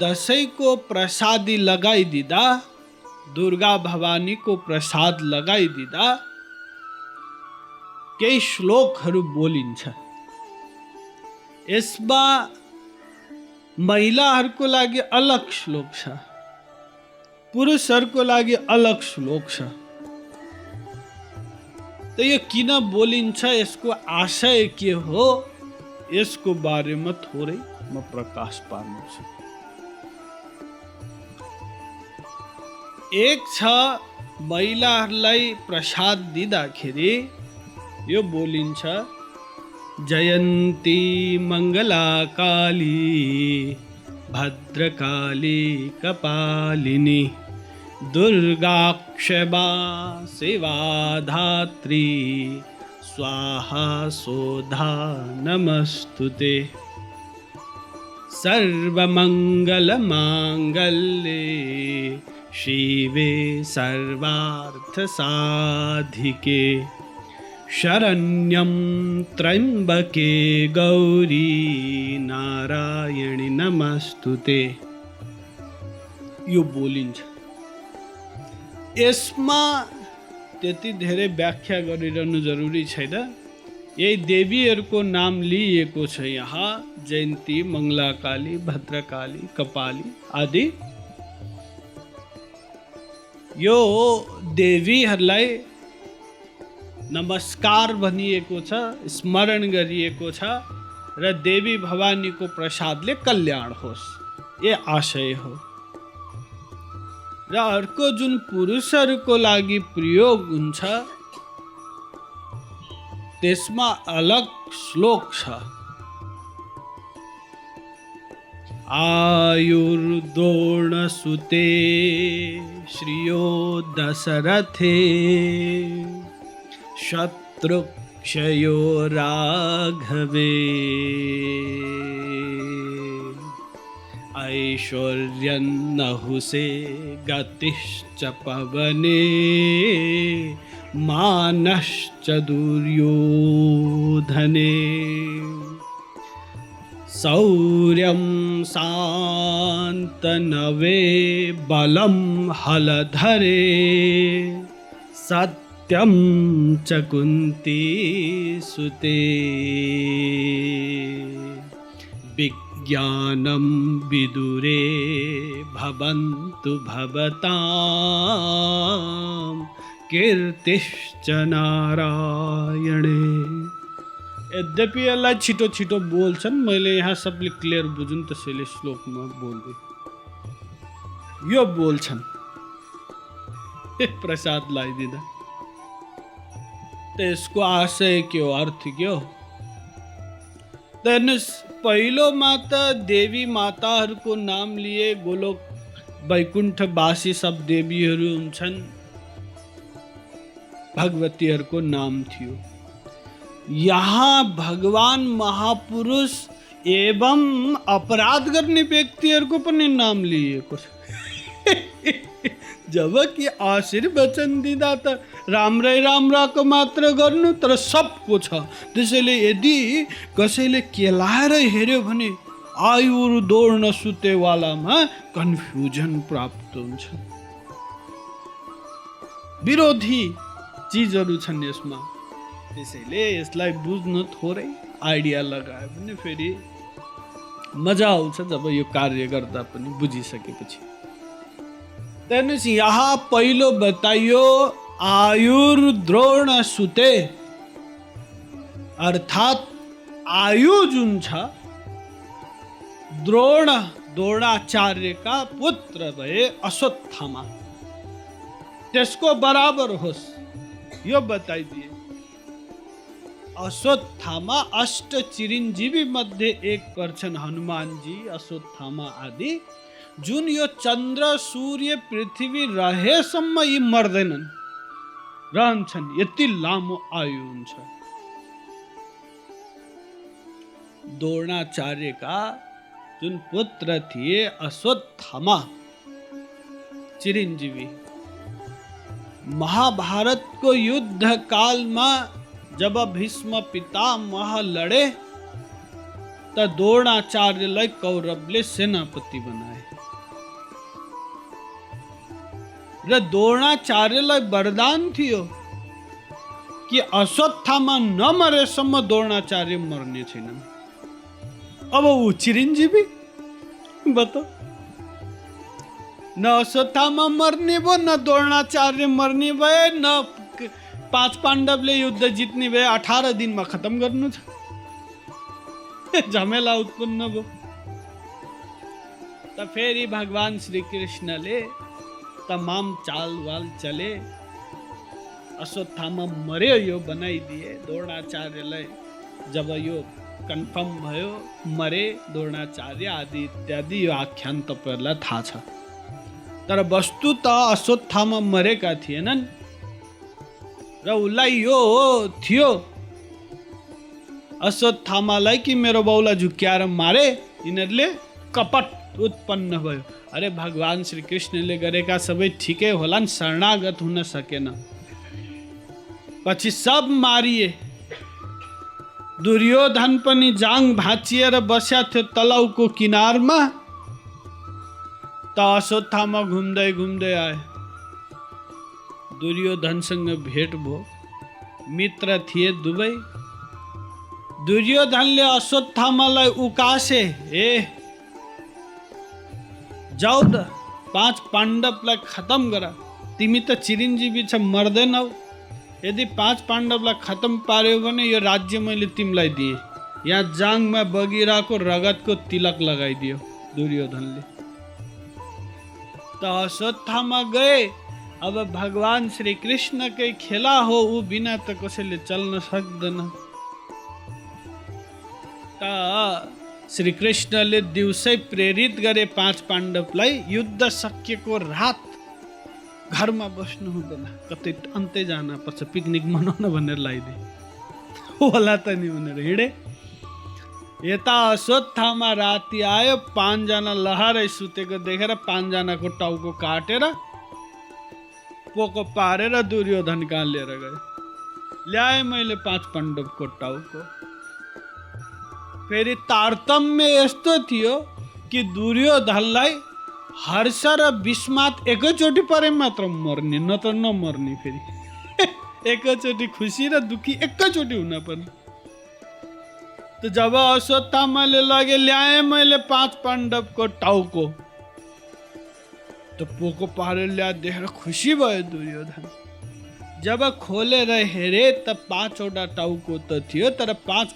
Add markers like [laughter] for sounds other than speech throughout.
दसैँको प्रसादी लगाइदिँदा दुर्गा भवानीको प्रसाद लगाइदिँदा केही श्लोकहरू बोलिन्छ? यसमा महिलाहरूको लागि अलग श्लोक छ, पुरुषहरूको लागि अलग श्लोक त यो किन बोलिन्छ? यसको आशय के हो? यसको बारेमा थोरै म प्रकाश पार्नेछु। एक छ महिलाहरूलाई प्रसाद दिँदाखेरि यो बोलिन्छ, जयन्ती मङ्गला काली भद्रकाली कपालिनी, दुर्गाक्षमा शिवाधात्री स्वाहा सोधा नमस्तु ते सर्वमङ्गलमाङ्गल्ये शिवे सर्वार्थसाधिके। शरण्यं त्र्यम्बके गौरी नारायणी नमस्तु ते यो बोलिन्छ। यसमा त्यति धेरै व्याख्या गरिरहनु जरुरी छैन। यही देवीहरूको नाम लिइएको छ यहाँ। जयन्ती मङ्गलाकाली भद्रकाली कपाली आदि। यो देवीहरूलाई नमस्कार भनिएको छ स्मरण गरिएको छ र देवी भवानीको प्रसादले कल्याण होस्। ए आशय हो। र अर्को जुन पुरुषहरूको लागि प्रयोग हुन्छ त्यसमा अलग श्लोक छ। आयुर्दोणसुते श्रियो दशरथे शत्रुक्षयो राघवे। ऐश्वर्यन्नहुसे गतिश्च पवने मानश्च दुर्योधने शौर्यं शान्तनवे बलं हलधरे। सत्यं च कुन्ती सुते। विज्ञानं विदुरे भवन्तु भवतां कीर्तिश्च नारायणे यद्यपि यसलाई छिटो छिटो बोल्छन्, मैले यहाँ सबले क्लियर बुझुन् त्यसैले श्लोकमा बोल्दै। यो बोल्छन्। प्रसाद लगाइदिँदा त यसको आशय के हो? अर्थ के हो? त हेर्नुहोस् पहिलोमा त देवी माताहरूको नाम लिए गोलोक वैकुण्ठवासी सब देवीहरू हुन्छन्। भगवतीहरूको नाम थियो। यहाँ भगवान महापुरुष एवं अपराध गर्ने व्यक्तिहरूको पनि नाम लिएको छ। [laughs] जबकि आशीर्वचन दिँदा त राम्रै राम्राको मात्र गर्नु तर सबको छ। त्यसैले यदि कसैले केलाएर हेऱ्यो भने आयुर दौड्न सुतेवालामा कन्फ्युजन प्राप्त हुन्छ। विरोधी चिजहरू छन् यसमा। त्यसैले यसलाई बुझ्न थोरै आइडिया लगायो भने फेरि मजा आउँछ जब यो कार्य गर्दा पनि बुझिसकेपछि। हेर्नुहोस् यहाँ पहिलो बताइयो आयुर द्रोण सुते। अर्थात् आयु जुन छ द्रोण द्रोणाचार्यका पुत्र भए अश्वत्थामा। त्यसको बराबर होस् यो बताइदिए। अश्वत्थामा अष्ट चिरञ्जीवी मध्ये एक पर्छन् हनुमानजी। अश्वत्थामा आदि। जुन यो चन्द्र सूर्य, पृथ्वी रहेसम्म यी मर्दैनन्। रहन्छन्, यति लामो आयु हुन्छ। द्रोणाचार्यका जुन पुत्र थिए अश्वत्थामा चिरञ्जीवी महाभारतको युद्ध कालमा जब भीष्म पितामह लडे त द्रोणाचार्यलाई कौरवले सेनापति बनाए એટલે દ્રોણાચાર્યલય વરદાન થયો કે અશ્વત્થામાં ન મરે સમ દ્રોણાચાર્ય મરને છે ને अब वो चिरंजीवी बताओ न अश्वत्थामा मरने भो न द्रोणाचार्य मरने भए न पाँच पाण्डवले युद्ध जित्ने भए अठार दिनमा खतम गर्नु छ झमेला उत्पन्न भयो त फेरि भगवान् श्री कृष्णले तमाम चालवाल चले अश्वत्थामा मर्यो यो बनाइदिए द्रोणाचार्यलाई जब यो કન્ફર્મ भयो મરે દ્રોણાચાર્ય આદि ઇત્યાદि यो આખ્યાન तपाईँहरूलाई थाहा छ तर वस्तु त अश्वत्थामा मरेका थिएनन् र उसलाई यो थियो अश्वत्थामालाई कि मेरो बाउलाई झुक्क्याएर मारे? यिनीहरूले कपट उत्पन्न भयो। अरे, भगवान् श्री कृष्णले गरेका सबै ठिकै होलान्, शरणागत हुन सकेन। पछि सब मारिए। दुर्योधन पनि जाङ भाँचिएर बस्या थियो तलाउको किनारमा। त अश्वत्थामा घुम्दै घुम्दै आए। दुर्योधनसँग भेट भयो। मित्र थिए दुवै। दुर्योधनले अश्वत्थामालाई उकासे ए जाऊ त पाँच पाण्डवलाई खतम गर। तिमी त चिरञ्जीवी छ मर्दैनौ। यदि पाँच पाण्डवलाई खतम पार्यो भने यो राज्य मैले तिमीलाई दिएँ। यहाँ जाङमा बगिरहेको रगतको तिलक लगाइदियो दुर्योधनले। त अश्वत्थामा गए। अब भगवान् श्री कृष्णकै खेला हो ऊ बिना त कसैले चल्न सक्दैन। त श्री कृष्णले दिउँसै प्रेरित गरे पाँच पाण्डवलाई युद्ध सकिएको रात घरमा बस्नु हुँदैन। कतै अन्तै जान पर्छ पिकनिक मनाउन भनेर लगाइदिए होला त नि भनेर हिँडे। यता अश्वत्थामा राति आयो पाँचजना लहरै सुतेको देखेर पाँचजनाको टाउको काटेर पोको पारेर दुर्योधन कहाँ लिएर गयो ल्याएँ मैले पाँच पाण्डवको टाउको फेरि तारतम्य यस्तो थियो कि दुर्योधनलाई हर्ष र विस्मात एकैचोटि परे मात्र मर्ने न त नमर्ने फेरि [laughs] एकैचोटि खुसी र दुःखी एकैचोटि हुन पर्ने त जब अश्वत्थामाले लगे ल्याएँ मैले पाँच पाण्डवको टाउको त पारेर ल्या देखेर खुसी भयो दुर्योधन। जब खोलेर हेरे त पाँचवटा टाउको तो थियो, तर पाँच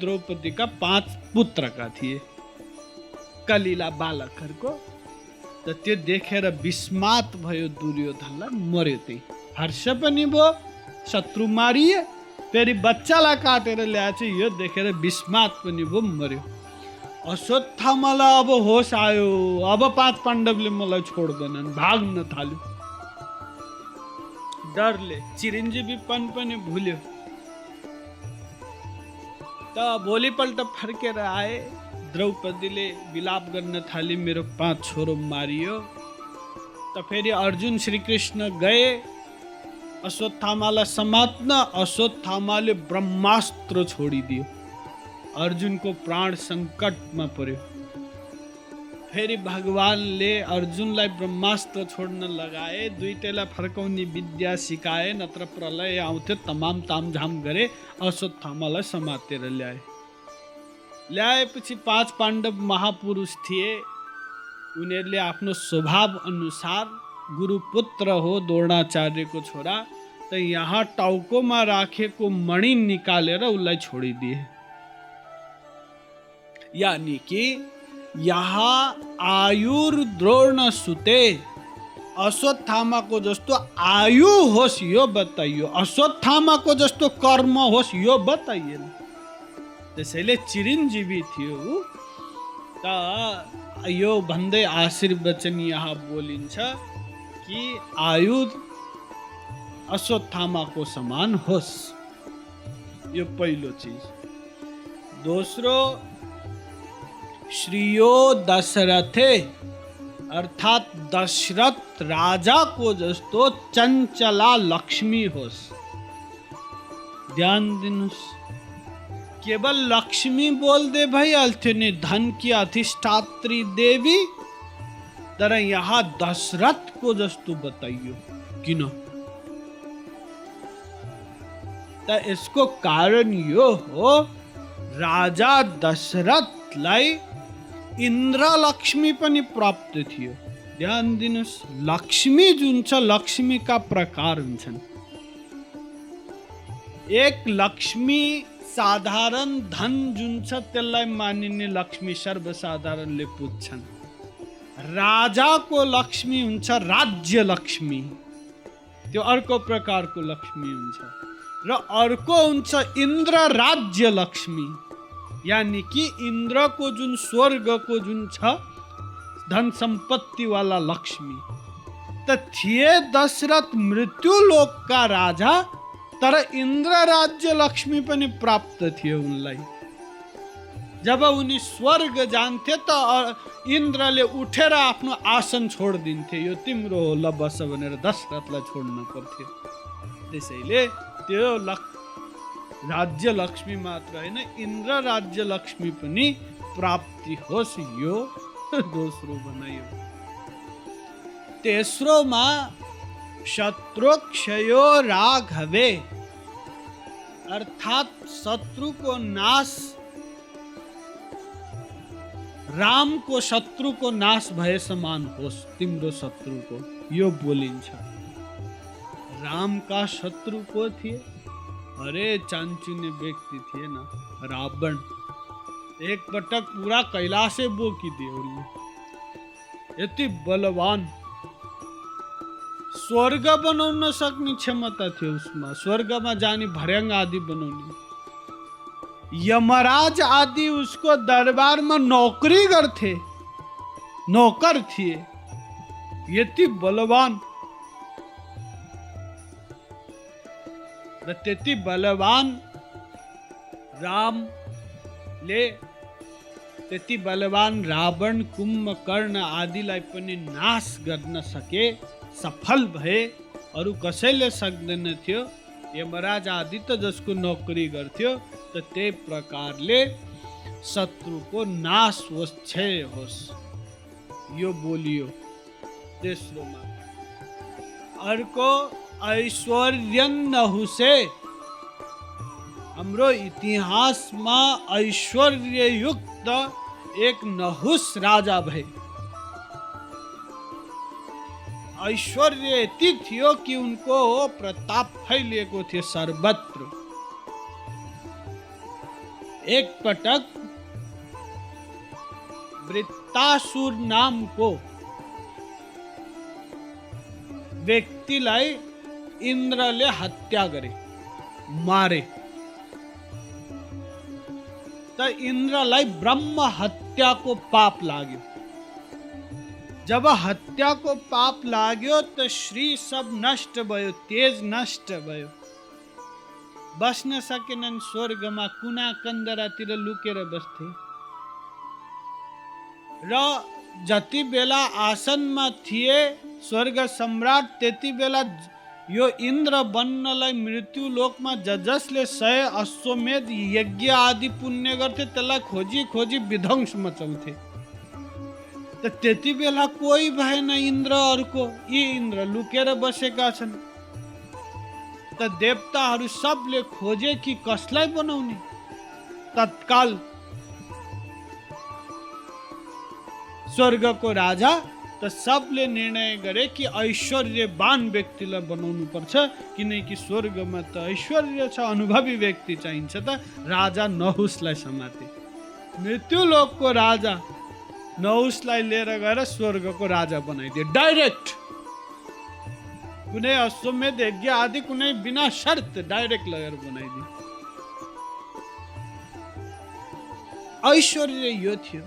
द्रौपदी का पाँच पुत्र का थिए। कलिला बालकहरूको त त्यो देखेर विस्मात भयो दुर्योधनलाई मर्यो त्यही हर्ष पनि भयो शत्रु मारिए फेरि बच्चालाई काटेर ल्याएछ यो देखेर विस्मात पनि भयो मर्यो। अश्वत्थामालाई अब होस आयो। अब पाँच पाण्डवले मलाई छोड्दैनन् भाग्न थाल्यो। डरले चिरञ्जीवीपन पनि भुल्यो। त भोलिपल्ट फर्केर आए द्रौपदीले विलाप गर्न थाली मेरो पाँच छोरो मारियो। त फेरि अर्जुन श्रीकृष्ण गए अश्वत्थामालाई समात्न। अश्वत्थामाले ब्रह्मास्त्र छोडिदियो। अर्जुनको प्राण सङ्कटमा पर्यो फेरि भगवान्ले अर्जुनलाई ब्रह्मास्त्र छोड्न लगाए। दुइटैलाई फर्काउने विद्या सिकाए नत्र प्रलय आउँथ्यो तमाम तामझाम गरे अश्वत्थामालाई समातेर ल्याए। ल्याएपछि पाँच पाण्डव महापुरुष थिए। उनीहरूले आफ्नो स्वभाव अनुसार गुरुपुत्र हो द्रोणाचार्यको छोरा, त यहाँ टाउकोमा राखेको मणि निकालेर उसलाई छोडिदिए। यानि कि यहाँ आयुर द्रोण सुते। अश्वत्थामाको जस्तो आयु होस् यो बताइयो। अश्वत्थामाको जस्तो कर्म होस् यो बताइएन। त्यसैले चिरञ्जीवी थियो। त यो भन्दै आशीर्वचन यहाँ बोलिन्छ कि आयु अश्वत्थामाको समान होस्। यो पहिलो चिज। दोस्रो श्रीयो दशरथे, अर्थात दशरथ राजा को जस्तो चंचला लक्ष्मी होस्। ध्यान दिनुहोस् केवल लक्ष्मी बोल्दै भइहाल्थ्यो नि धनकी अधिष्ठात्री देवी। तर यहाँ दशरथको जस्तु बताइयो। किन। त यसको कारण यो हो, राजा दशरथलाई इन्द्र लक्ष्मी पनि प्राप्त थियो। ध्यान दिनुहोस् लक्ष्मी जुन छ लक्ष्मीका प्रकार हुन्छन्। एक लक्ष्मी साधारण धन जुन छ त्यसलाई मानिने लक्ष्मी सर्वसाधारणले पुज्छन्। राजाको लक्ष्मी हुन्छ राज्य लक्ष्मी। त्यो अर्को प्रकारको लक्ष्मी हुन्छ। र अर्को हुन्छ इन्द्र राज्य लक्ष्मी। यानि कि इन्द्रको जुन स्वर्गको जुन छ धन सम्पत्तिवाला लक्ष्मी। त थिए दशरथ मृत्यु लोकका राजा तर इन्द्र राज्य लक्ष्मी पनि प्राप्त थियो उनलाई। जब उनी स्वर्ग जान्थे त इन्द्रले उठेर आफ्नो आसन छोडिदिन्थे। यो तिम्रो हो ल बस भनेर दशरथलाई छोड्न पर्थ्यो। त्यसैले त्यो राज्य लक्ष्मी मात्र होइन इन्द्र राज्य लक्ष्मी पनि प्राप्ति होस् यो दोस्रो बनायो तेस्रोमा शत्रुक्षयो राघवे, अर्थात् शत्रुको नाश रामको शत्रुको नाश भए समान होस् तिम्रो शत्रुको यो बोलिन्छ रामका शत्रु को थिए अरे चांचुने व्यक्ति थिए ना, रावण। एक पटक पूरा कैलाशे बोकिदिए उनले यति बलवान। स्वर्ग बनाउन सक्ने क्षमता थियो उसमा। स्वर्गमा जाने भर्याङ आदि बनाउने यमराज आदि उसको दरबारमा नौकरी गर्थे नौकर थिए। यति बलवान। र त्यति बलवान रामले त्यति बलवान रावण कुम्भकर्ण आदिलाई पनि नाश गर्न सके सफल भए अरू कसैले सक्दैन थियो। यमराज आदि त जसको नोकरी गर्थ्यो त त्यही प्रकारले शत्रुको नाश होस् क्षय होस्। यो बोलियो तेस्रोमा। अर्को ऐश्वर्य नहुसे हाम्रो इतिहासमा ऐश्वर्ययुक्त एक नहुस राजा भए ऐश्वर्य यति थियो कि उनको प्रताप फैलिएको थियो सर्वत्र। एक पटक वृत्तासुर नामको व्यक्तिलाई इन्द्रले हत्या गरे मारे। त इन्द्रलाई ब्रह्म हत्याको पाप लाग्यो। जब हत्याको पाप लाग्यो, त श्री सब नष्ट भयो, तेज नष्ट भयो। बस्न सकेनन् स्वर्गमा, कुना कन्दरातिर लुकेर बस्थे। र जति बेला आसनमा थिए, स्वर्ग सम्राट, त्यति बेला यो इन्द्र बन्नलाई मृत्यु लोकमा ज जसले सय अश्वमेध यज्ञ आदि पुण्य गर्थे खोजी खोजी विध्वंस मचाउँथे त बेला कोही भएन इन्द्रहरूको यी इन्द्र लुकेर बसेका छन्। त देवताहरू सबले खोजे कि कसलाई बनाउने? तत्काल स्वर्गको राजा त सबले निर्णय गरे कि ऐश्वर्यवान व्यक्तिलाई बनाउनु पर्छ किनकि स्वर्गमा त ऐश्वर्य छ अनुभवी व्यक्ति चाहिन्छ त राजा नहुसलाई समाते। मृत्युलोकको राजा नहुसलाई लिएर गएर स्वर्गको राजा बनाइदिए। डाइरेक्ट कुनै अश्वमेध यज्ञ आदि कुनै बिना शर्त डाइरेक्ट लगेर बनाइदिए। ऐश्वर्य यो थियो।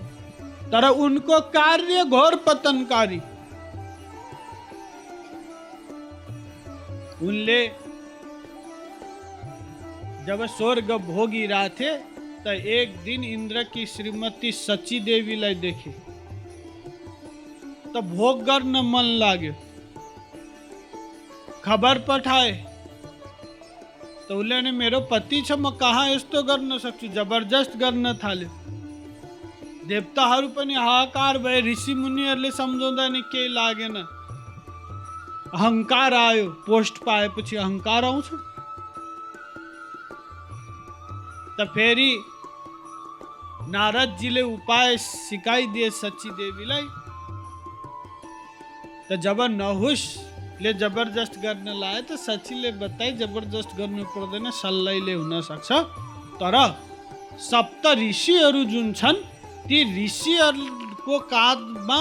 तर उनको कार्य घोर पतनकारी। उनले जब स्वर्ग भोगी रहे थे तो एक दिन इंद्र की श्रीमती सची देवी देवीलाई देखे। तो भोग गर्न मन लाग्यो। खबर पठाए। तो उसले मेरो पति छ, म कहाँ यस्तो गर्न सक्छु? जबरजस्त गर्न थाल्यो। देवताहरू पनि हाहाकार भए ऋषि मुनिहरूले सम्झाउँदा नि केही लागेन। अहङ्कार आयो पोस्ट पाएपछि अहङ्कार आउँछ। त फेरि नारदजीले उपाय सिकाइदिए सची देवीलाई त जब नहुसले जबरजस्त गर्न लाए त सचीले बताए जबरजस्त गर्नु पर्दैन सल्लाइले हुनसक्छ तर सप्त ऋषिहरू जुन छन् ती ऋषिहरूको काँधमा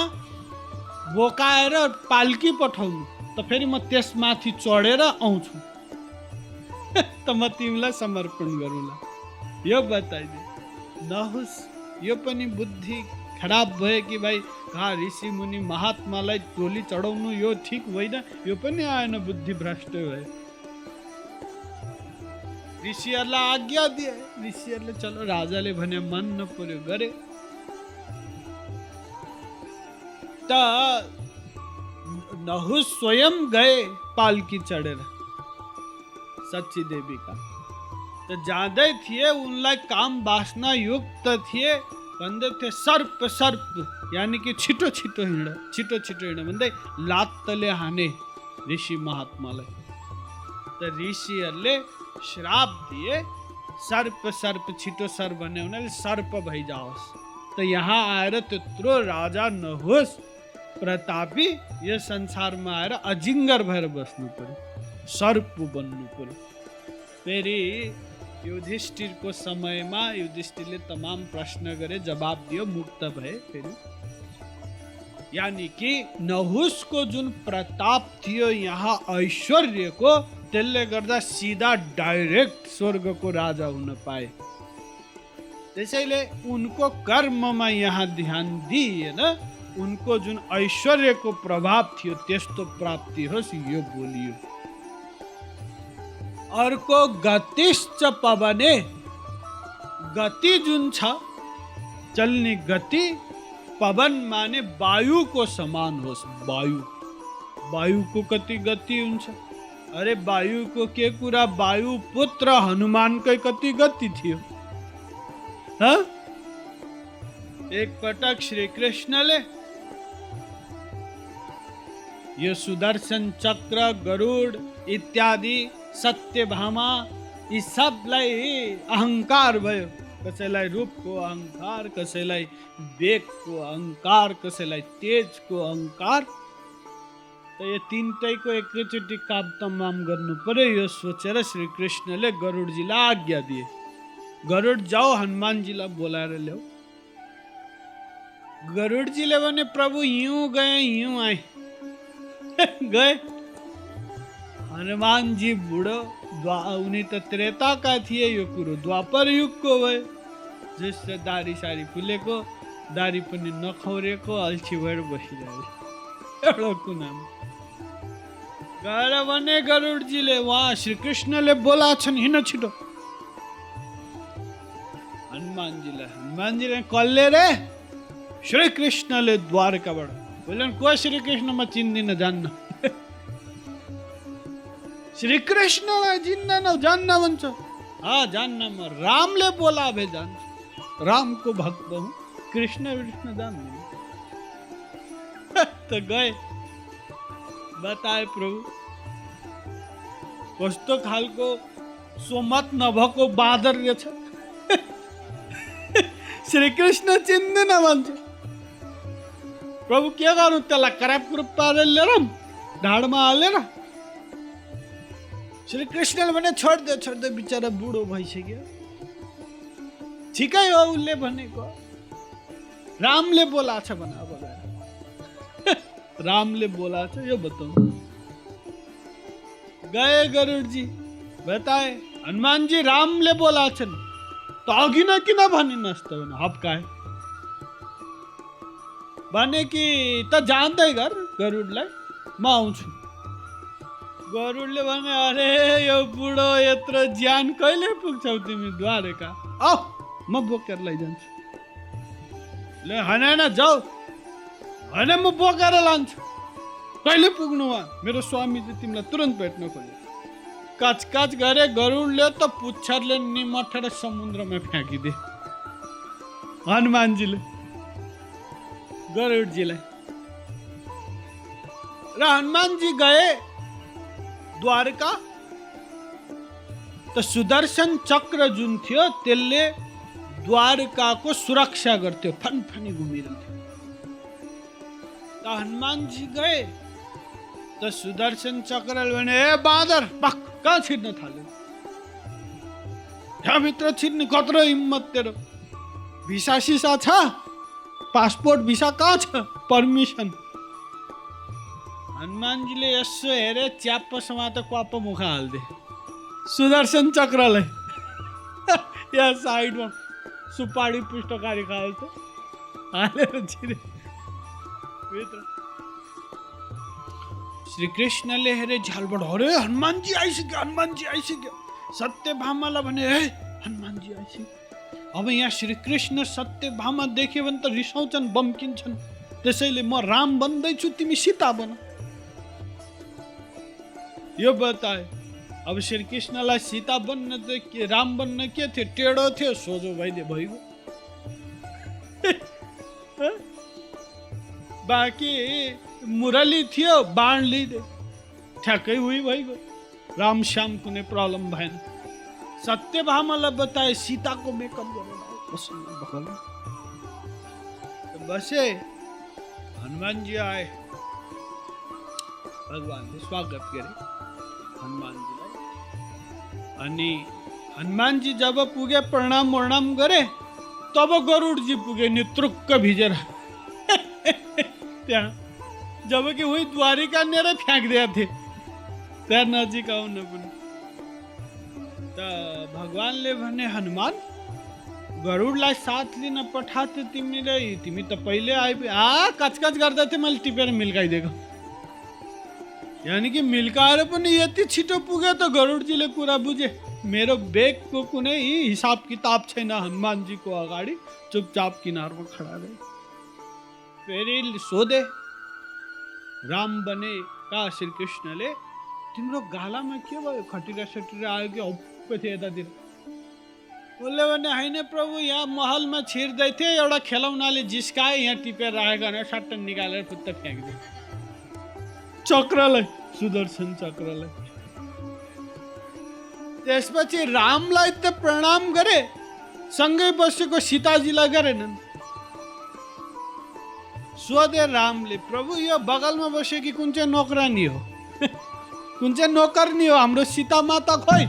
बोकाएर पाल्की पठाउनु। त फेरि म त्यसमाथि चढेर आउँछु। [laughs] त म तिमीलाई समर्पण गरौँला। यो बताइदिए। नहोस् यो पनि बुद्धि खराब भयो कि भाइ? कहाँ ऋषि मुनि महात्मालाई टोली चढाउनु यो ठिक होइन? यो पनि आएन बुद्धि भ्रष्ट भयो ऋषिहरूलाई आज्ञा दिए। ऋषिहरूले चलो राजाले भने मान्न पर्यो गरे। त नहुस स्वयं गए पालकी चढेर सच्ची देवीका त जाँदै थिए, उनलाई काम वासना युक्त थिए भन्दै थिए सर्प सर्प, यानि कि छिटो छिटो हिँड, छिटो छिटो हिँड भन्दै लात्तले हाने ऋषि महात्मालाई त ऋषिहरूले श्राप दिए, सर्प सर्प, छिटो सर्प भन्यो हुनाले सर्प भइजाओस् त यहाँ आएर त्यत्रो राजा नहोस् प्रतापी, यो संसारमा आएर अजिङ्गर भएर बस्नु पर्यो सर्प बन्नु पर्यो फेरि युधिष्ठिरको समयमा युधिष्ठिरले तमाम प्रश्न गरे जवाब दियो, मुक्त भए फेरि यानि कि नहुसको जुन प्रताप थियो, यहाँ ऐश्वर्यको त्यसले गर्दा सिधा डाइरेक्ट स्वर्गको राजा हुन पाए। त्यसैले उनको कर्ममा यहाँ ध्यान दिइएन उनको जुन ऐश्वर्यको प्रभाव थियो त्यस्तो प्राप्ति होस् यो बोलियो। अर्को गतिश्च पवने। गति जुन छ चल्ने गति पवन माने वायुको समान होस् वायु। वायुको कति गति हुन्छ? अरे वायुको के कुरा? वायु पुत्र हनुमानकै कति गति थियो? ह? एक पटक श्री कृष्णले यो सुदर्शन चक्र, गरुड इत्यादि सत्य सत्यभामा, यी सबलाई अहङ्कार भयो। कसैलाई रूपको अहङ्कार कसैलाई वेगको अहङ्कार कसैलाई तेजको अहङ्कार त यो तिनटैको एकैचोटि काम तमाम गर्नु पर्यो। यो सोचेर श्रीकृष्णले गरुडजीलाई आज्ञा दिए। गरुड जाऊ हनुमानजीलाई बोलाएर ल्याऊ। गरुडजीले भने, प्रभु, हिउँ गए, हिउँ आए। गए। हनुमान जी बुढो द्वा उनी त त्रेताका थिए यो कुरो द्वापर युगको भयो जस्तो दारी सारी फुलेको दारी पनि नखौरेको अल्छी भएर बसिरहेको एउटा कुनामा। गएर भने गरुडजीले उहाँ श्रीकृष्णले बोला छन् हिँड छिटो। हनुमानजीलाई हनुमानजीले कसले रे श्रीकृष्णले द्वारकाबाट बोलन को श्रीकृष्ण म चिन्दिनँ जान्न श्रीकृष्णलाई चिन्दैन जान्न भन्छ हा जान्न म रामले बोला भए जान्छु रामको भक्त हुँ कृष्ण कृष्ण जान्दिनँ त गए बताए प्रभु कस्तो खालको सोमत नभएको बाँदर रहेछ श्रीकृष्ण चिन्दैन भन्छ प्रभु के कराप कुरुप पारेर लिएर ढाडमा हालेर श्रीकृष्णले भने छोडिदियो छोडिदियो बिचरा बुढो भइसक्यो ठिकै हो उसले बोलाएको छ भने अब गएर रामले बोलाएको छ, यो बताउनु गए गरुडजी, बताए, हनुमानजी रामले बोलाएको छन्। त अघि न किन भनिनस् त भने हप्काए भने कि त जान्दै गर गरुडलाई। म आउँछु। गरुडले भने अरे यो बुढो यत्रो ज्यान कहिले पुग्छौ तिमी द्वारका? औ म बोकेर लैजान्छु। ले होइन जाऊ। होइन म बोकेर लान्छु। कहिले पुग्नु वहाँ मेरो स्वामीले तिमीलाई तुरन्त भेट्न खोज्यो काच काच गरे गरुडले त पुच्छरले निमठेर समुद्रमा फ्याँकिदिए। हनुमानजीले गरुड़ जी हनुमान जी गए द्वारका तो सुदर्शन चक्र जुन थियो द्वारका को सुरक्षा गर्थ्यो फनफनी घुमिरहन्थ्यो हनुमान जी गए तो सुदर्शन चक्र भने ए बाँदर पक्क कहाँ छिर्न थाल्यो? त्यहाँभित्र छिर्ने, कत्रो हिम्मत तेरो। भिसा सिसा था पासपोर्ट भिसा कहाँ छ? पर्मिसन हनुमानजीले यसो हेरे च्याप्प समातो क्वाप्प मुख हालिदिए सुदर्शन चक्रलाई [laughs] यहाँ साइडमा सुपारी पुष्टकारी खाएको हालेर छिरे। भित्र। श्रीकृष्णले हेरे झ्यालबाट अरे हनुमानजी आइसक्यो हनुमानजी आइसक्यो। सत्यभामालाई भने हे हनुमानजी आइसक्यो। अब यहाँ श्रीकृष्ण सत्यभामा देख्यो भने त रिसाउँछन् बम्किन्छन्। त्यसैले म राम बन्दैछु तिमी सीता बन। यो बताए अब श्रीकृष्णलाई सीता बन्न त के राम बन्न के थियो? टेढो थियो सोझो भइदियो भइगयो। [laughs] बाँकी मुरली थियो बाण लिइदियो ठ्याक्कै उही भइगयो। राम श्याम कुनै प्रब्लम भएन। सत्यभामालाई बताए सीताको मेकअप गरेर बस्नु भगवान बसे हनुमानजी आए। भगवान्ले स्वागत गरे हनुमानजीलाई अनि हनुमानजी जब पुगे, प्रणाम वर्णाम करे, तब गरुड़ गरुडजी पुगे नेतृक्क भिजेर। त्यहाँ जबकि वही द्वारिका लिएर फ्याँकिदिएका थिए त्यहाँ नजिक आउन पनि त भगवान्ले भने, हनुमान, गरुडलाई साथ लिन पठाएको तिमीले तिमी त पहिले आइपुग आ, कचकच गर्दै थियो मैले टिपेर मिल्काइदिएको। यानि कि मिल्काएर पनि यति छिटो पुग्यो त गरुडजीले कुरा बुझे। मेरो बेगको कुनै हिसाब किताब छैन हनुमानजीको अगाडि, चुपचाप किनारमा खडा रहे। फेरि सोधे, राम बने का श्रीकृष्णले? तिम्रो गालामा के भयो? खटिरा सटिरा आयो कि? यतातिर उसले भने होइन प्रभु यहाँ महलमा छिर्दै थिएँ एउटा खेलौनाले जिस्काए यहाँ टिपेर राखेको भनेर सट्ट निकालेर फुत्त फ्याँकिदियो चक्रलाई सुदर्शन चक्रलाई। त्यसपछि रामलाई त प्रणाम गरे सँगै बसेको सीताजीलाई गरेनन्। सोधे रामले प्रभु यो बगलमा बसेकी कुन चाहिँ नोकरानी हो? [laughs] कुन चाहिँ नोकरनी हो? हाम्रो सीता माता खोइ।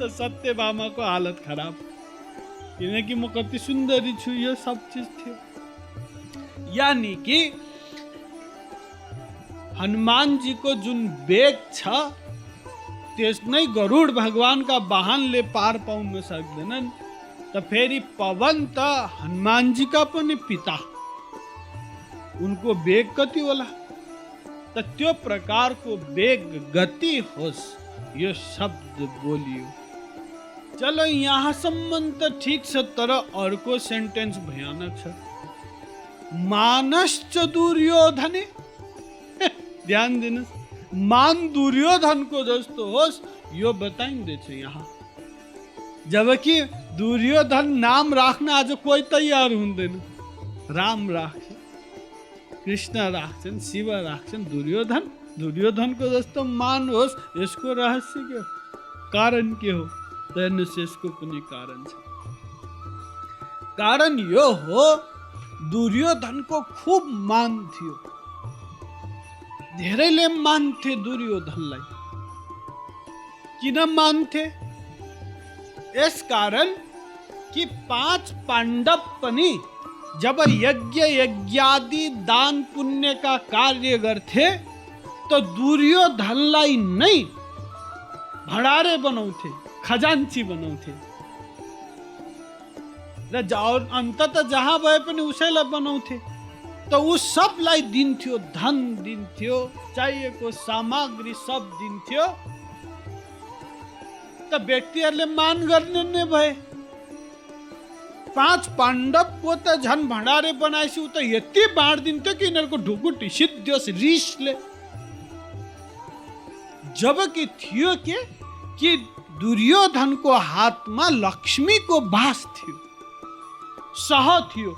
त को हालत खराब। किनकि म कति सुन्दरी छु यो सब चिज थियो यानि कि हनुमानजीको जुन बेग छ त्यस नै गरुड भगवानका वाहनले पार पाउन सक्दैनन् त फेरि पवन त हनुमान हनुमानजीका पनि पिता। उनको बेग कति होला? त त्यो प्रकारको बेग गति होस्, यो शब्द बोलियो। चलो यहाँ त ठिक छ तर अर्को सेन्टेन्स भयानक छ। मानश्च दुर्योधने। [laughs] ध्यान दिनुहोस् मान दुर्योधनको जस्तो होस् यो बताइँदैछ यहाँ। जबकि दुर्योधन नाम राख्न आज कोही तयार हुँदैन राम राख्छ कृष्ण राख्छन् शिव राख्छन् दुर्योधन। दुर्योधनको जस्तो मान होस् यसको रहस्य के हो कारण के हो? हेर्नुहोस् यसको कुनै कारण छ। कारण यो हो, दुर्योधनको खुब मान थियो। धेरैले मान्थे दुर्योधनलाई। किन मान्थे? यस कारण कि पाँच पांडव पनि जब यज्ञ यज्ञादि दान पुण्य का कार्य गर्थे तो दुर्योधनलाई नै भडारे बनाउँथे। खजान्ची बनाउँथे र अन्तत जहाँ भए पनि तो बनाउँथे त ऊ सबलाई दिन्थ्यो धन दिन्थ्यो चाहिएको सामग्री सब दिन्थ्यो त व्यक्तिहरूले मान गर्ने नै भए पाँच पाण्डवको त झन् भण्डारे बनाएपछि ऊ त यति बाँडिदिन्थ्यो कि यिनीहरूको ढुकुटी सिद्धियोस् रिसले जबकि थियो के, कि दुर्योधनको हातमा लक्ष्मीको बास थियो। सह थियो।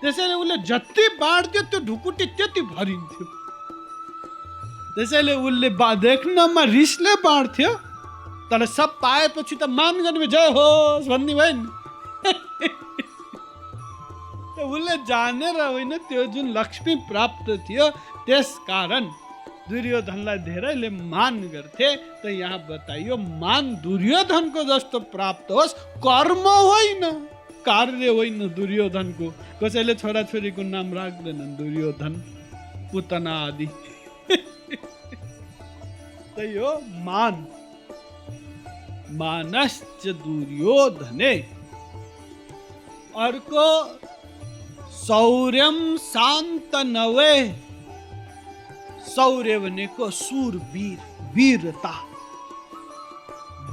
त्यसैले उसले जति बाँड्थ्यो त्यो ढुकुटी त्यति भरिन्थ्यो। त्यसैले उसले बा देख्नमा रिसले बाँड्थ्यो तर सब पाएपछि त मान गर्ने जय होस् भन्ने भयो नि [laughs] उसले जानेर होइन त्यो जुन लक्ष्मी प्राप्त थियो त्यस कारण दुर्योधनलाई धेरैले मान गर्थे त यहाँ बताइयो मान दुर्योधनको जस्तो प्राप्त होस् कर्म होइन कार्य होइन दुर्योधनको। कसैले छोराछोरीको नाम राख्दैनन् दुर्योधन पुतना आदि [laughs] त्यही हो मान। मानश्च दुर्योधने। अर्को शौर्यम शान्त नवे शौर्य भनेको सुरवीर वीरता।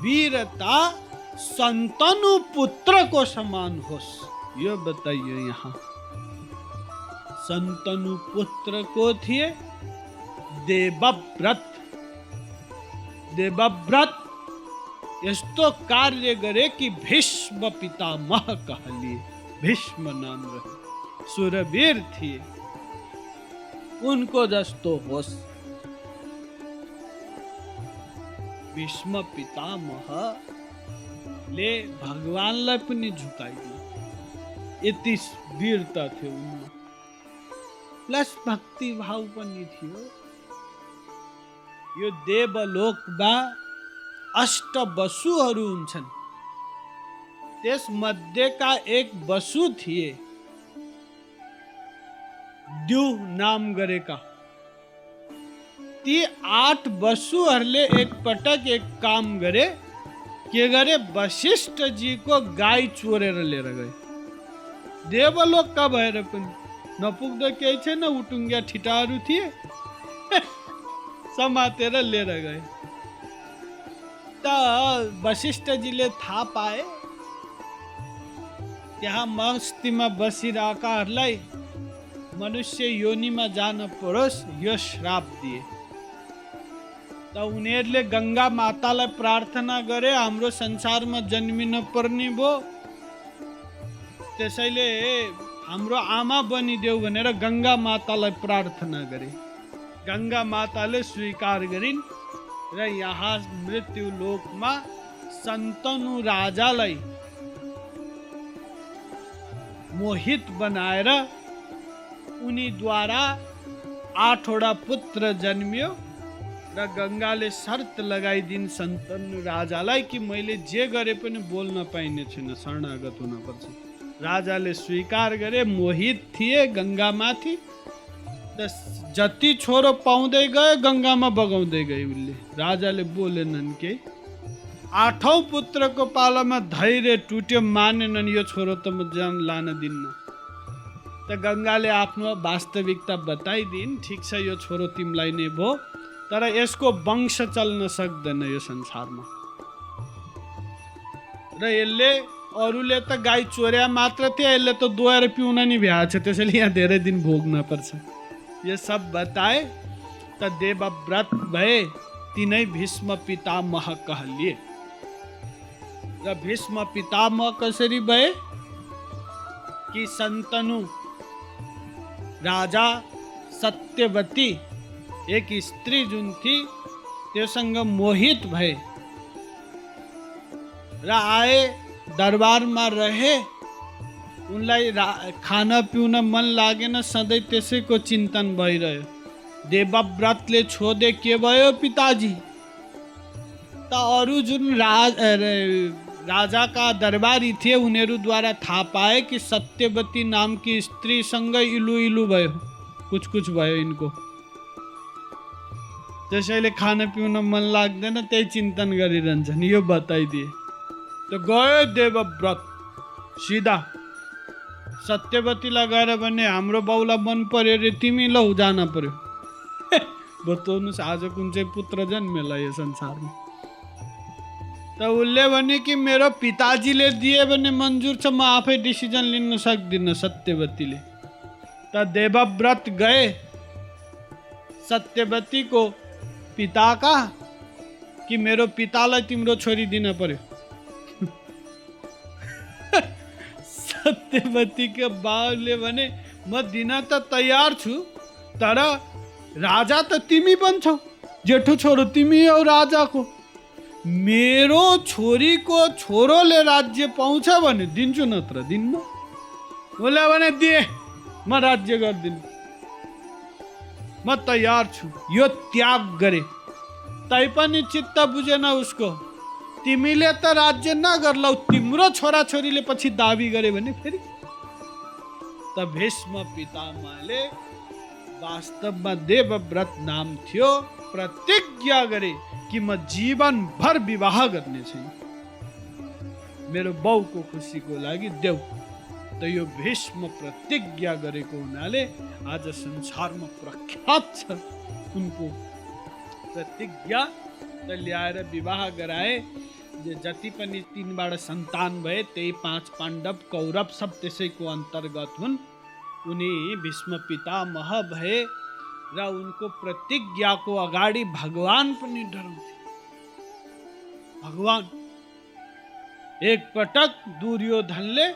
वीरता संतनु पुत्रको समान होस्। यो बताइयो यहाँ। संतनु पुत्रको थिए देवव्रत। देवव्रत, यस्तो कार्य करे कि भीष्म पितामह कहलिए भीष्म नाम रहे। सुरवीर थिए उनको जस्तो होस् भीष्म पितामहले भगवानलाई पनि झुकाइदियो यति वीरता थियो उनमा। प्लस भक्ति भाव पनि थियो यो देवलोकमा अष्ट वसुहरू हुन्छन् त्यसमध्येका एक वसु थिए। द्यु नाम गरेका ती आठ वसुहरूले एकपटक एक पटक एक काम गरे, के गरे वशिष्ठजीको गाई चोरेर लिएर गए। देवलोकका भएर पनि नपुग्दो केही छैन उटुङ्गिया ठिटाहरू थिए [laughs] समातेर लिएर गए। त वशिष्ठजीले थाहा पाए त्यहाँ मस्तीमा बसिरहेकाहरूलाई मनुष्य योनिमा जान परोस् यो श्राप दिए। त उनीहरूले गङ्गा मातालाई प्रार्थना गरे हाम्रो संसारमा जन्मिन पर्ने भयो त्यसैले हाम्रो आमा बनिदेऊ भनेर गङ्गा मातालाई प्रार्थना गरे। गङ्गा माताले स्वीकार गरिन् र यहाँ मृत्यु लोकमा सन्तनु राजालाई मोहित बनाएर उनीद्वारा आठवटा पुत्र जन्मियो र गङ्गाले शर्त लगाइदिन् सन्तनु राजालाई कि मैले जे गरे पनि बोल्न पाइने छैन शरणागत हुनपर्छ राजाले स्वीकार गरे मोहित थिए गङ्गामाथि त जति छोरो पाउँदै गए गङ्गामा बगाउँदै गए उसले राजाले बोलेनन् केही आठौँ पुत्रको पालामा धैर्य टुट्यो मानेनन् यो छोरो त म जान लान दिन्न। त गङ्गाले आफ्नो वास्तविकता बताइदिन्। ठिक छ यो छोरो तिमीलाई नै भयो तर यसको वंश चल्न सक्दैन यो संसारमा। र यसले अरूले त गाई चोर्या मात्र थियो यसले त दोहोएर पिउन नि भ्याएको छ। त्यसैले यहाँ धेरै दिन भोग्न पर्छ। यो सब बताए त देवव्रत भए तिनै भीष्म पितामह कहलिए। र भीष्म पितामह कसरी भए? कि सन्तनु राजा सत्यवती, एक स्त्री जुन थी त्योसँग मोहित भए र आए दरबारमा रहे, उनलाई रा- खान पिउन मन लागेन सधैँ त्यसैको चिन्तन भइरह्यो देवव्रतले छोदे के भयो पिताजी। त अरू जुन राज अरे, राजाका दरबारी थे थिए उनीहरूद्वारा था पाए कि सत्यवती नामकी स्त्रीसँग इलु इलु भयो। कुछ कुछ भयो यिनको त्यसैले खान पिउन मन लाग्दैन त्यही चिन्तन गरिरहन्छन् यो बताइदिए त गयो देवव्रत। सिधा। सत्यवतीलाई गएर भने हाम्रो बाउलाई मन पर्यो अरे तिमी लौ जान पर्यो। [laughs] बताउनुहोस् आज कुन चाहिँ पुत्र जन्मेला यो संसारमा। त उसले भने कि मेरो पिताजीले दिए भने मन्जुर छ म आफै डिसिजन लिन सक्दिनँ सत्यवतीले त देवव्रत गए सत्यवतीको पिता कहाँ कि मेरो पितालाई तिम्रो छोरी दिन पर्यो सत्य सत्यवतीके बाउले भने म दिन त तयार छु, तर राजा त तिमी बन्छौ, जेठो छोरो तिमी हौ राजाको। मेरो छोरीको छोरोले राज्य पाउँछ भने दिन्छु नत्र दिन्न? उसले भने दिए म राज्य गरिदिनु। म तयार छु यो त्याग गरे। तैपनि चित्त बुझेन उसको। तिमीले त राज्य नगर्लौ तिम्रो छोराछोरीले पछि दाबी गरे भने फेरि? त भीष्म पितामहले वास्तवमा देवव्रत नाम थियो प्रतिज्ञा गरे। कि म जीवन भर विवाह छैन मेरो बाउको खुसीको लागि देऊ त यो भीष्म प्रतिज्ञा गरेको हुनाले आज संसारमा प्रख्यात छ उनको प्रतिज्ञा त ल्याएर विवाह गराए जे जति पनि तिनबाट सन्तान भए, त्यही पाँच पाण्डव कौरव सब त्यसैको अंतर्गत हुन्। उनी भीष्म पितामह भए। र उनको प्रतिज्ञाको अगाडि भगवान पनि डराउँथे भगवान, एक पटक दुर्योधनले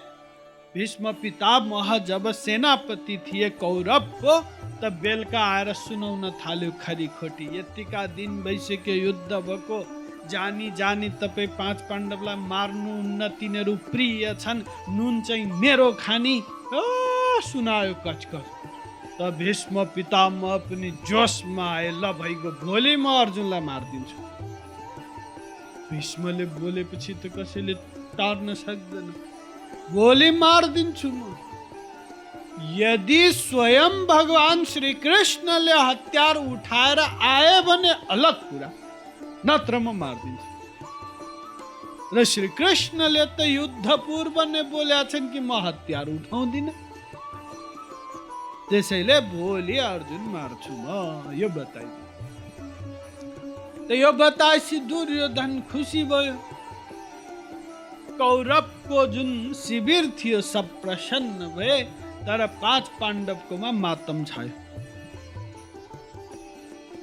भीष्म पितामह जब सेनापति थिए कौरवको त बेलुका आएर सुनाउन थाल्यो खरी खोटी। यतिका दिन भइसक्यो युद्ध भएको जानी जानी तपाईँ पाँच पाण्डवलाई मार्नुहुन्न तिनीहरू प्रिय छन्, नुन चाहिँ मेरो खानी सुनायो कचकच। त भीष्म पितामह पनि जोसमा आए ल भइगयो भोलि म अर्जुनलाई मारिदिन्छु। भीष्मले बोलेपछि त कसैले टार्न सक्दैन। भोलि मारिदिन्छु म। यदि स्वयं भगवान श्री कृष्णले हतियार उठाएर आए भने अलग कुरा नत्र म मारिदिन्छु। र श्री कृष्णले त युद्ध पूर्व नै बोलेका छन् कि म हतियार उठाउँदिनँ। त्यसैले भोलि अर्जुन मार्छु म यो बताइदिनु त यो बताएपछि दुर्योधन खुसी भयो कौरवको जुन शिविर थियो सब प्रसन्न भए तर पाँच पाण्डवकोमा मातम छायो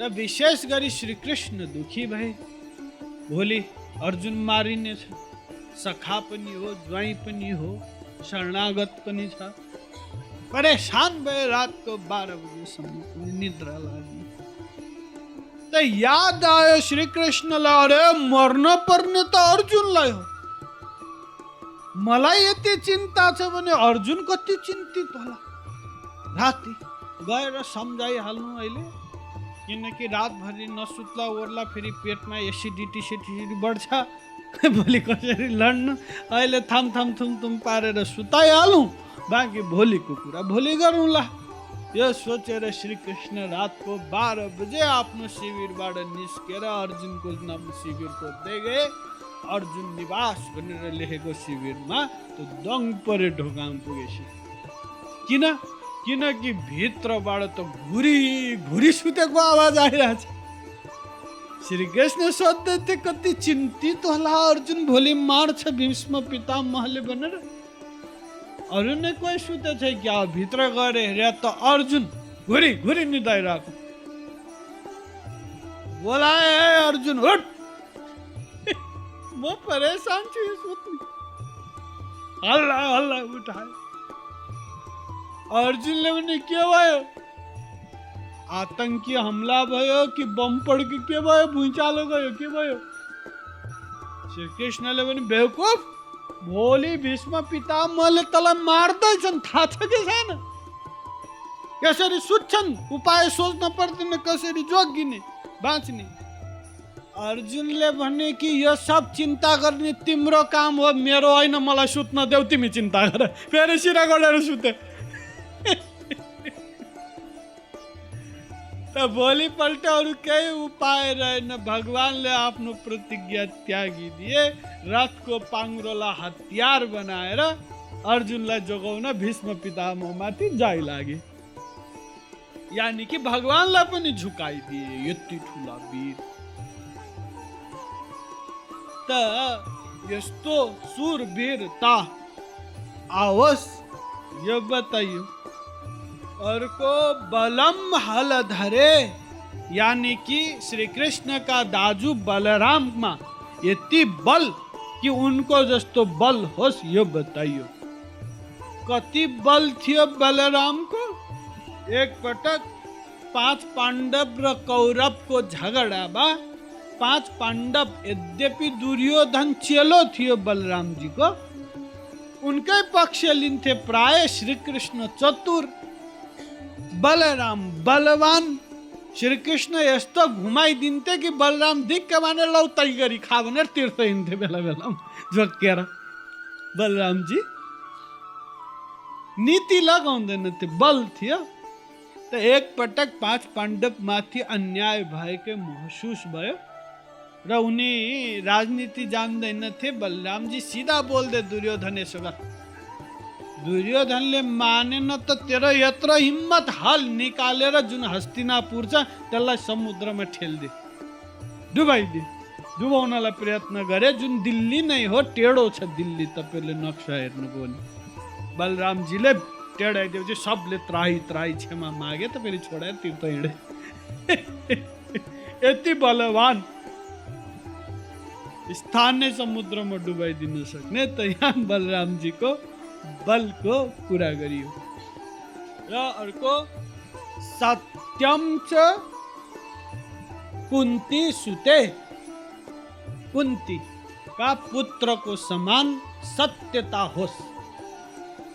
र विशेष गरी श्रीकृष्ण दुखी भए भोलि अर्जुन मारिनेछ सखा पनि हो ज्वाइँ पनि हो शरणागत पनि छ परेशान भए रातको बाह्र बजीसम्म निद्रा लाग्यो। त याद आयो श्रीकृष्णलाई अरे मर्न पर्ने त अर्जुनलाई हो। मलाई यति चिन्ता छ भने अर्जुन कति चिन्तित होला। राति गएर सम्झाइहाल्नु अहिले किनकि रातभरि नसुत्ला ओर्ला फेरि पेटमा एसिडिटी सेटिडिटी बढ्छ। [laughs] भोलि कसरी लड्नु? अहिले थाम थाम थुम थुम पारेर सुताइहालौँ। बाँकी भोलिको कुरा भोलि गरौँला। यो सोचेर श्रीकृष्ण रातको बाह्र बजे आफ्नो शिविरबाट निस्केर अर्जुनको नाम शिविर खोज्दै गए अर्जुन निवास भनेर लेखेको शिविरमा त्यो दङ परे ढोकामा पुगेपछि। किन? किनकि भित्रबाट त घुरी घुरी सुतेको आवाज आइरहेछ। श्रीकृष्ण सोध्दै थिए कति चिन्तित होला अर्जुन भोलि मार्छ भीष्म पितामहले भनेर। अरू नै कोही सुते छ क्या भित्र गएर हेरे त अर्जुन घुरी घुरी निदाइरहेको बोलाए अर्जुन, उठ! [laughs] म परेशान छु हल्ला हल्ला उठाए अर्जुनले पनि के भयो आतंकी हमला भयो कि बम पड्क्यो के भयो भुइँचालो गयो के भयो श्रीकृष्णले पनि बेवकुफ भोलि भीष्म पितामहले तँलाई मार्दैछन् थाहा छ कि छैन? कसरी सुत्छन् उपाय सोच्न पर्दैन कसरी जोगिने बाँच्ने। अर्जुनले भने कि यो सब चिन्ता गर्ने तिम्रो काम हो मेरो होइन मलाई सुत्न देऊ तिमी चिन्ता गर। फेरि सिरा गरेर सुते। [laughs] त भोलिपल्ट अरू केही उपाय रहेन भगवान्ले आफ्नो प्रतिज्ञा त्यागिदिए रथको पाङ्रोलाई हतियार बनाएर अर्जुनलाई जोगाउन भीष्म पितामहमाथि जाइ लागे। यानि कि भगवान्लाई पनि झुकाइदिए यति ठुला वीर। त यस्तो सुरवीरता आवोस् यो बताइयो। अर्को बलम हल धरे, यानी कि श्री कृष्ण का दाजु बलराममा यति बल कि उनको जस्तो बल होस् यो बताइयो। कति बल थियो बलराम को? एक पटक पाँच पाण्डव र कौरव को झगड़ा बा। पाँच पांडव यद्यपि दुर्योधन चेलो थियो बलराम जी बलरामजीको उनकै पक्ष लिन्थे प्राय श्री कृष्ण चतुर। बलराम बलवान। श्री कृष्ण यस्तो घुमाइदिन्थे कि बलराम दिक्क मानेर लौ तै गरी खा भनेर तीर्थ हिँड्थे बेला बेला झोकेर बलरामजी नीति लगाउँदैन थियो बल थियो। त एक पटक पाँच पाण्डव माथि अन्याय भएको महसुस भयो। र उनी राजनीति जान्दैनथे बलरामजी सिधा बोल्दे दुर्योधन यसो गर। दुर्योधनले मानेन त तेरो यत्रो हिम्मत हल निकालेर जुन हस्तिनापुर छ त्यसलाई समुद्रमा ठेल्दे डुबाइदिए। डुबाउनलाई प्रयत्न गरे जुन दिल्ली नै हो टेढो छ दिल्ली तपाईँले नक्सा हेर्नुभयो भने बलरामजीले टेढाइदिएपछि सबले त्राही त्राही क्षमा मागे त फेरि छोडेर तीर्थ हिँडे। [laughs] यति बलवान। स्थानीय समुद्रमा डुबाइदिन सक्ने त यहाँ बलरामजीको बलको कुरा गरियो र अर्को सत्यम च कुन्ती सुते। कुन्ती का पुत्रको समान सत्यता होस्।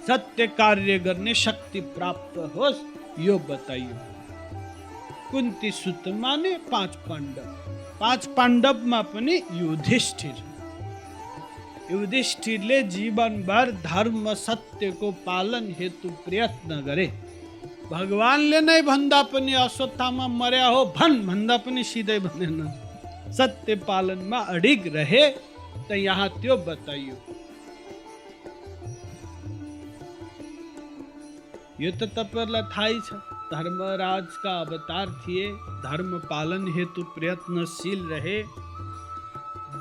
सत्य कार्य करने शक्ति प्राप्त होस्, यो बताइयो। कुन्ती सुत माने पाँच पाण्डव पाँच पाण्डवमा पनि युधिष्ठिर। युधिष्ठिरले जीवनभर धर्म सत्यको पालन हेतु प्रयत्न गरे। भगवानले नै भन्दा पनि अश्वत्थामा मर्या हो, भन भन्दा पनि सिधै भनेन। सत्य पालनमा अडिग रहे त यहाँ त्यो बताइयो। यो त तपाईँहरूलाई थाहै छ, धर्मराजका अवतार थिए, धर्म पालन हेतु प्रयत्नशील रहे।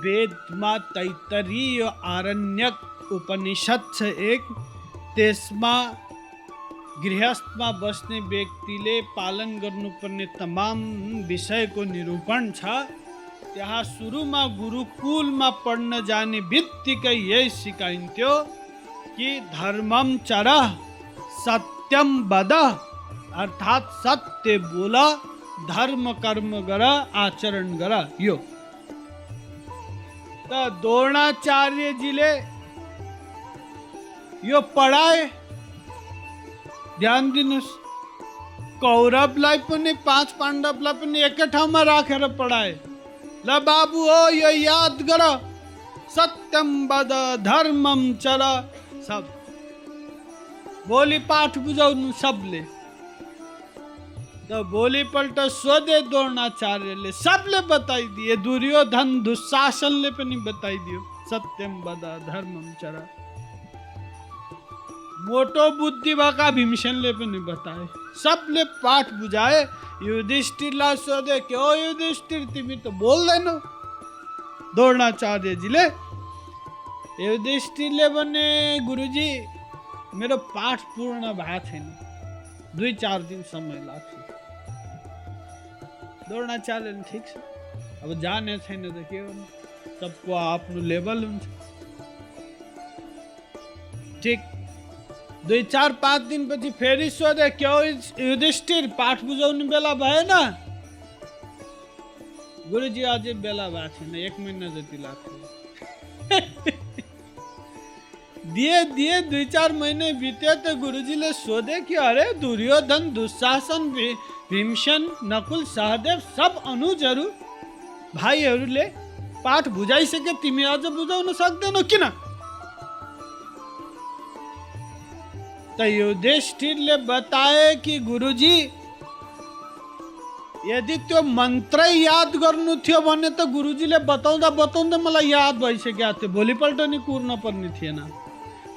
वेदमा तैतरीय आरण्यक उपनिषद छ एक त्यसमा गृहस्थमा बस्ने व्यक्तिले पालन गर्नुपर्ने तमाम विषयको निरूपण छ। त्यहाँ सुरुमा गुरुकुलमा पढ्न जाने बित्तिकै यही सिकाइन्थ्यो कि धर्मम चर सत्यम बद अर्थात् सत्य बोल धर्म कर्म गर आचरण गर। यो। त द्रोणाचार्यजीले यो पढाए ध्यान दिनुहोस् कौरवलाई पनि पाँच पाण्डवलाई पनि एकै ठाउँमा राखेर पढाए ल बाबु हो यो याद गर सत्यम बद धर्मम चर सब। भोलि पाठ बुझाउनु सबले। त भोलिपल्ट सोधे द्रोणाचार्यले सबले बताइदिए दुर्योधन दुशासनले पनि बताइदियो सत्यम वद धर्मम चरा। मोटो बुद्धि भएका भीमसेनले पनि बताए, सबले पाठ बुझाए युधिष्ठिरलाई सोधे के हो युधिष्ठिर, तिमी त बोल्दैनौ? द्रोणाचार्यजीले युधिष्ठिरले भने, गुरुजी, मेरो पाठ पूर्ण भएको छैन, दुई चार दिन समय लाग्छ। द्रोणाचार्य ठिक छ अब जाने छैन त गर्नु सबको आफ्नो लेभल हुन्छ ठिक। दुई चार पाँच दिनपछि फेरि सोधे के हो युधिष्ठिर पाठ बुझाउने बेला भएन गुरुजी अझै बेला भएको एक महिना जति लाग्छ दिए दिए दुई चार महीने बित्यो त गुरुजीले सोधे कि अरे दुर्योधन दुशासन भी भीमसेन नकुल सहदेव सब अनुजहरू भाइहरूले पाठ बुझाइसके तिमी अझ बुझाउन सक्दैनौ किन? त युधिष्ठिरले बताए कि गुरुजी यदि त्यो मन्त्रै याद गर्नु थियो भने त गुरुजीले बताउँदा बताउँदै मलाई याद भइसकेको थियो। भोलिपल्ट नि कुर्न पर्ने थिएन।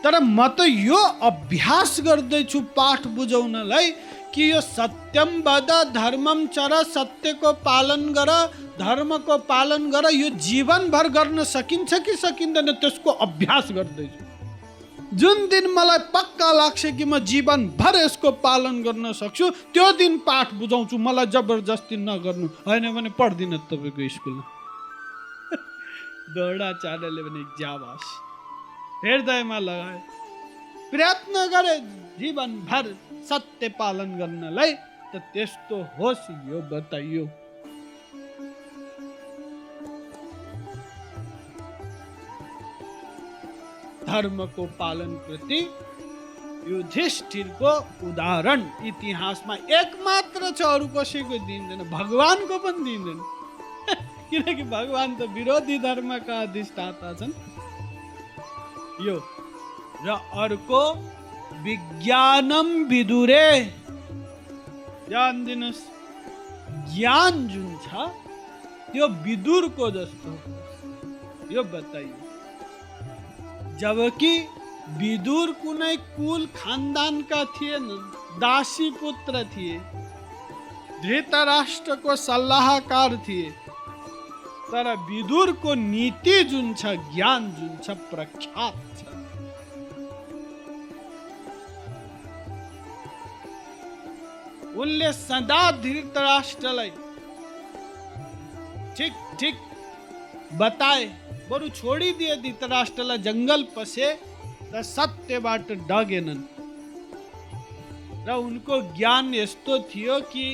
तर म त यो अभ्यास गर्दैछु पाठ बुझाउनलाई कि यो सत्यम बद, धर्मम चर, सत्य को पालन गर धर्मको पालन गर यो जीवनभर गर्न सकिन्छ कि सकिँदैन त्यसको अभ्यास गर्दैछु जुन दिन मलाई पक्का लाग्छ कि म जीवनभर यसको पालन गर्न सक्छु, त्यो दिन पाठ बुझाउँछु, मलाई जबरजस्ती नगर्नु। होइन भने पढ्दिनँ तपाईँको स्कुलमा। द्रोणाचार्यले भने जाबास हृदयमा लगाए, प्रयत्न गरे जीवनभर सत्य पालन गर्नलाई त त्यस्तो होस् यो बताइयो। धर्मको पालन प्रति युधिष्ठिरको उदाहरण इतिहासमा एक मात्र छ अरू कसैको दिँदैन भगवानको पनि दिँदैन। [laughs] किनकि भगवान त विरोधी धर्मका अधिष्ठाता छन्। यो र अर्को विज्ञानम विदुरे। ध्यान दिनुहोस् ज्ञान जुन छ त्यो विदुरको जस्तो यो बताइयो। जबकि विदुर कुनै कुल खानदानका थिएनन् दासी पुत्र थिए धृतराष्ट्रको सल्लाहकार थिए, तर विदुरको नीति जुन छ ज्ञान जुन छ प्रख्यात छ उनले सदा धृतराष्ट्रलाई ठिक ठिक बताए बरु छोडिदिए धृतराष्ट्रलाई जङ्गल पसे र सत्यबाट डगेनन्। र उनको ज्ञान यस्तो थियो कि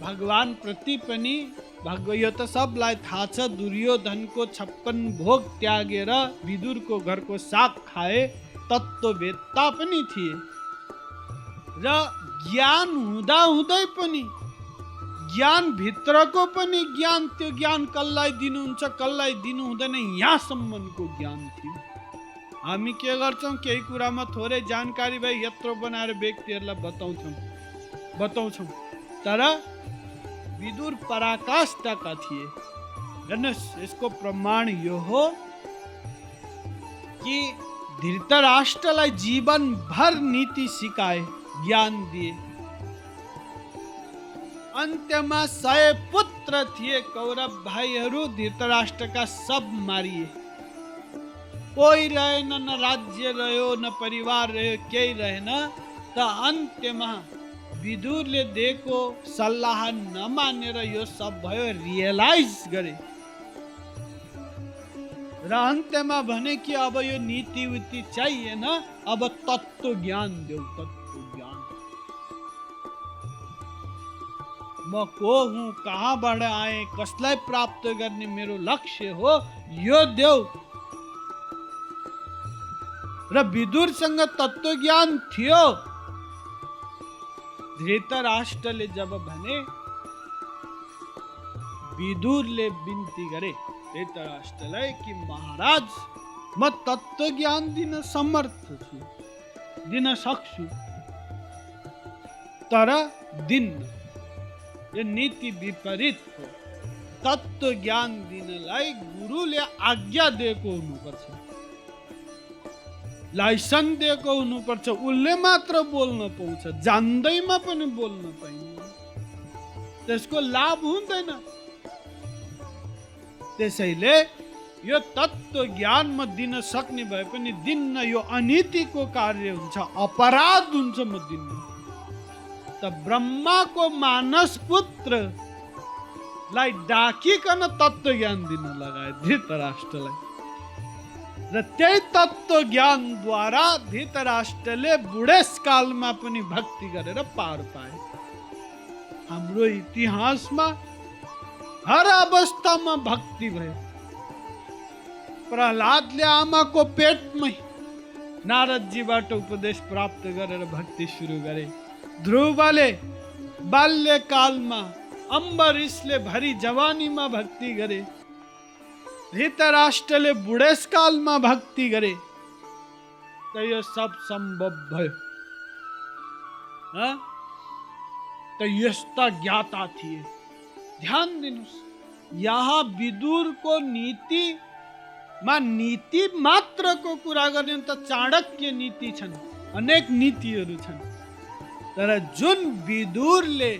भगवान प्रति पनि भगव यो त सबलाई थाहा छ दुर्योधनको छप्पन भोग त्यागेर विदुरको घरको साग खाए तत्त्ववेत्ता पनि थिए। र ज्ञान हुँदा हुँदै पनि, ज्ञान भित्रको पनि ज्ञान, त्यो ज्ञान कसलाई दिनुहुन्छ, कसलाई दिनु हुँदैन यहाँसम्मको ज्ञान थियो। हामी के गर्छौँ? केही कुरामा थोरै जानकारी भए यत्रो बनाएर व्यक्तिहरूलाई बताउँछौँ बताउँछौँ। तर विदुर पराकाष्ठका थिए। हेर्नुहोस्, यसको प्रमाण यो हो कि धृतराष्ट्रलाई जीवनभर नीति सिकाए। ज्ञान दिए अन्त्यमा सय पुत्र थिए कौरव भाइहरू धृतराष्ट्रका सब मारिए। कोही रहेन, न राज्य रह्यो, न परिवार रह्यो, केही रहेन। त अन्त्यमा विदुरले दिएको सल्लाह नमानेर यो सब भयो रियलाइज़ गरे। र अन्त्यमा भने कि अब यो नीति उति चाहिएन, अब तत्त्व ज्ञान देऊ, तत्त्व म को हुँ कहाँबाट आएँ, कसलाई प्राप्त गर्ने मेरो लक्ष्य हो, यो देऊ र विदुरसँग तत्त्वज्ञान थियो। धृतराष्ट्रले जब भने, विदुरले बिन्ती गरे, धृतराष्ट्रलाई कि महाराज, म तत्त्वज्ञान दिन समर्थ छु, दिन सक्छु। तर दिन यो नीति विपरीत हो। तत्त्व ज्ञान दिनलाई गुरुले आज्ञा दिएको हुनुपर्छ। लाइसेन्स दिएको हुनुपर्छ। उसले मात्र बोल्न पाउँछ। जान्दैमा पनि बोल्न पाइन्छ। त्यसको लाभ हुँदैन। त्यसैले यो तत्त्व ज्ञान म दिन सक्ने भए पनि दिन्न यो अनीतिको कार्य हुन्छ। अपराध हुन्छ म दिन्न। त ब्रह्माको मानस पुत्रलाई डाकिकन तत्व ज्ञान दिन लगाए धृतराष्ट्रलाई र त्यही तत्त्व ज्ञानद्वारा धृतराष्ट्रले बुढेसकालमा पनि भक्ति गरेर पार पाए। हाम्रो इतिहासमा हर अवस्थामा भक्ति भयो। प्रहलादले आमाको पेटमै नारदजीबाट उपदेश प्राप्त गरेर भक्ति सुरु गरे ध्रुवले बाल्यकालमा अम्बरीशले भरि जवानीमा भक्ति गरे धृतराष्ट्रले बुढेसकालमा भक्ति गरे त यो सब सम्भव भयो। त यस्ता ज्ञाता थिए। ध्यान दिनुहोस् यहाँ विदुरको नीतिमा नीति मात्रको कुरा गर्ने त चाणक्य नीति छन्, अनेक नीतिहरू छन्। तर जुन विदुरले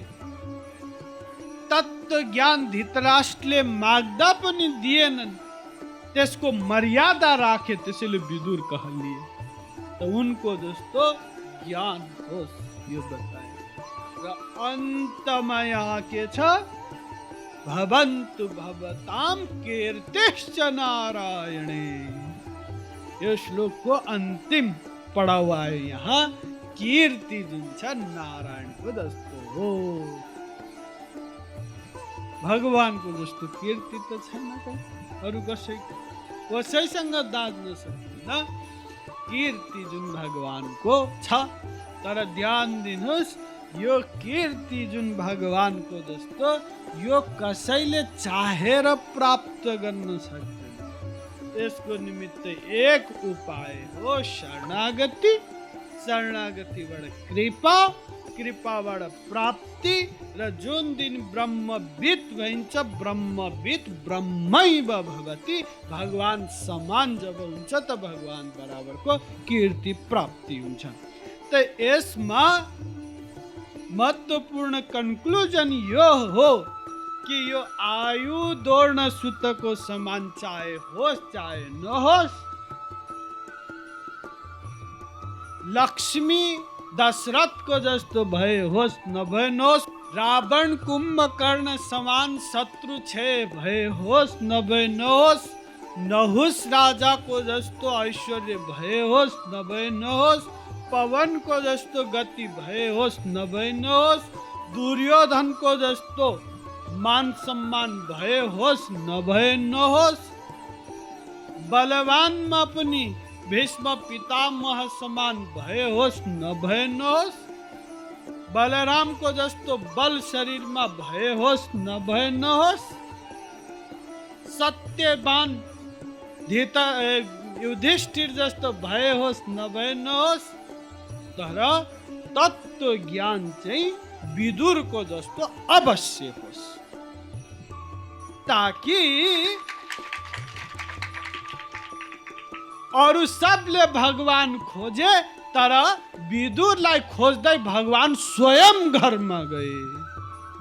तत्व ज्ञान धृतराष्ट्रले माग्दा पनि दिएनन् त्यसको मर्यादा राखे त्यसैले विदुर कहलिए त उनको जस्तो ज्ञान होस् यो बताए। र अन्तमा यहाँ के छ भवन्तु भवताम कीर्तिश्च नारायणे। यो श्लोकको अन्तिम पढाउ आयो यहाँ। कीर्ति जुन छ नारायणको जस्तो हो भगवानको जस्तो कीर्ति त छैन अरू कसैको कसैसँग दाज्न सकिँदैन कीर्ति जुन भगवानको छ तर ध्यान दिनुहोस् यो कीर्ति जुन भगवानको जस्तो यो कसैले चाहेर प्राप्त गर्न सक्दैन यसको निमित्त एक उपाय हो शरणागति शरणागतिबाट कृपा कृपाबाट प्राप्ति र जुन दिन ब्रह्मविद भइन्छ ब्रह्मविद ब्रह्मैव भवति भगवान समान जब हुन्छ त भगवान बराबरको कीर्ति प्राप्ति हुन्छ त यसमा महत्त्वपूर्ण कन्क्लुजन यो हो कि यो आयु दौड्न सुतको समान चाहे होस् चाहे न नहोस् लक्ष्मी दशरथको जस्तो भए होस् नभए नहोस् रावण कुंभकर्ण समान शत्रु छे भए होस् नभए नहोस् नहुस राजा को जस्तो ऐश्वर्य भय होस न भय नभए पवन को जस्तो गति भए होस् नभए दुर्योधन को जस्तो मान सम्मान भए होस् नभए नहोस् बलवानमा पनि भीष्म पितामह समान भए होस् नभए नहोस् बलरामको जस्तो बल शरीर में भए होस् नभए नहोस् सत्यवान धिता युधिष्ठिर जस्तो भए होस् नभए नहोस् तर तत्त्व ज्ञान चाहिँ विदुरको जस्तो अवश्य होस्। ताकि अरू सबले भगवान खोजे तर विदुरलाई खोज्दै भगवान स्वयं घरमा गए।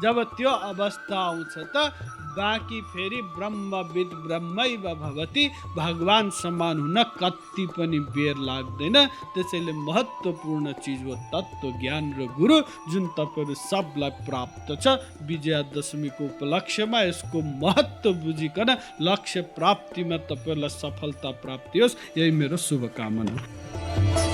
जब त्यो अवस्था आउँछ त बाँकी फेरि ब्रह्मविद ब्रह्मैव भवति। भगवान समान हुन कति पनि बेर लाग्दैन। त्यसैले महत्त्वपूर्ण चिज हो तत्त्व ज्ञान र गुरु जुन तपाईँहरू सबलाई प्राप्त छ। विजयादशमीको उपलक्ष्यमा यसको महत्त्व बुझिकन लक्ष्य प्राप्तिमा तपाईँहरूलाई सफलता प्राप्ति होस्। यही मेरो शुभकामना।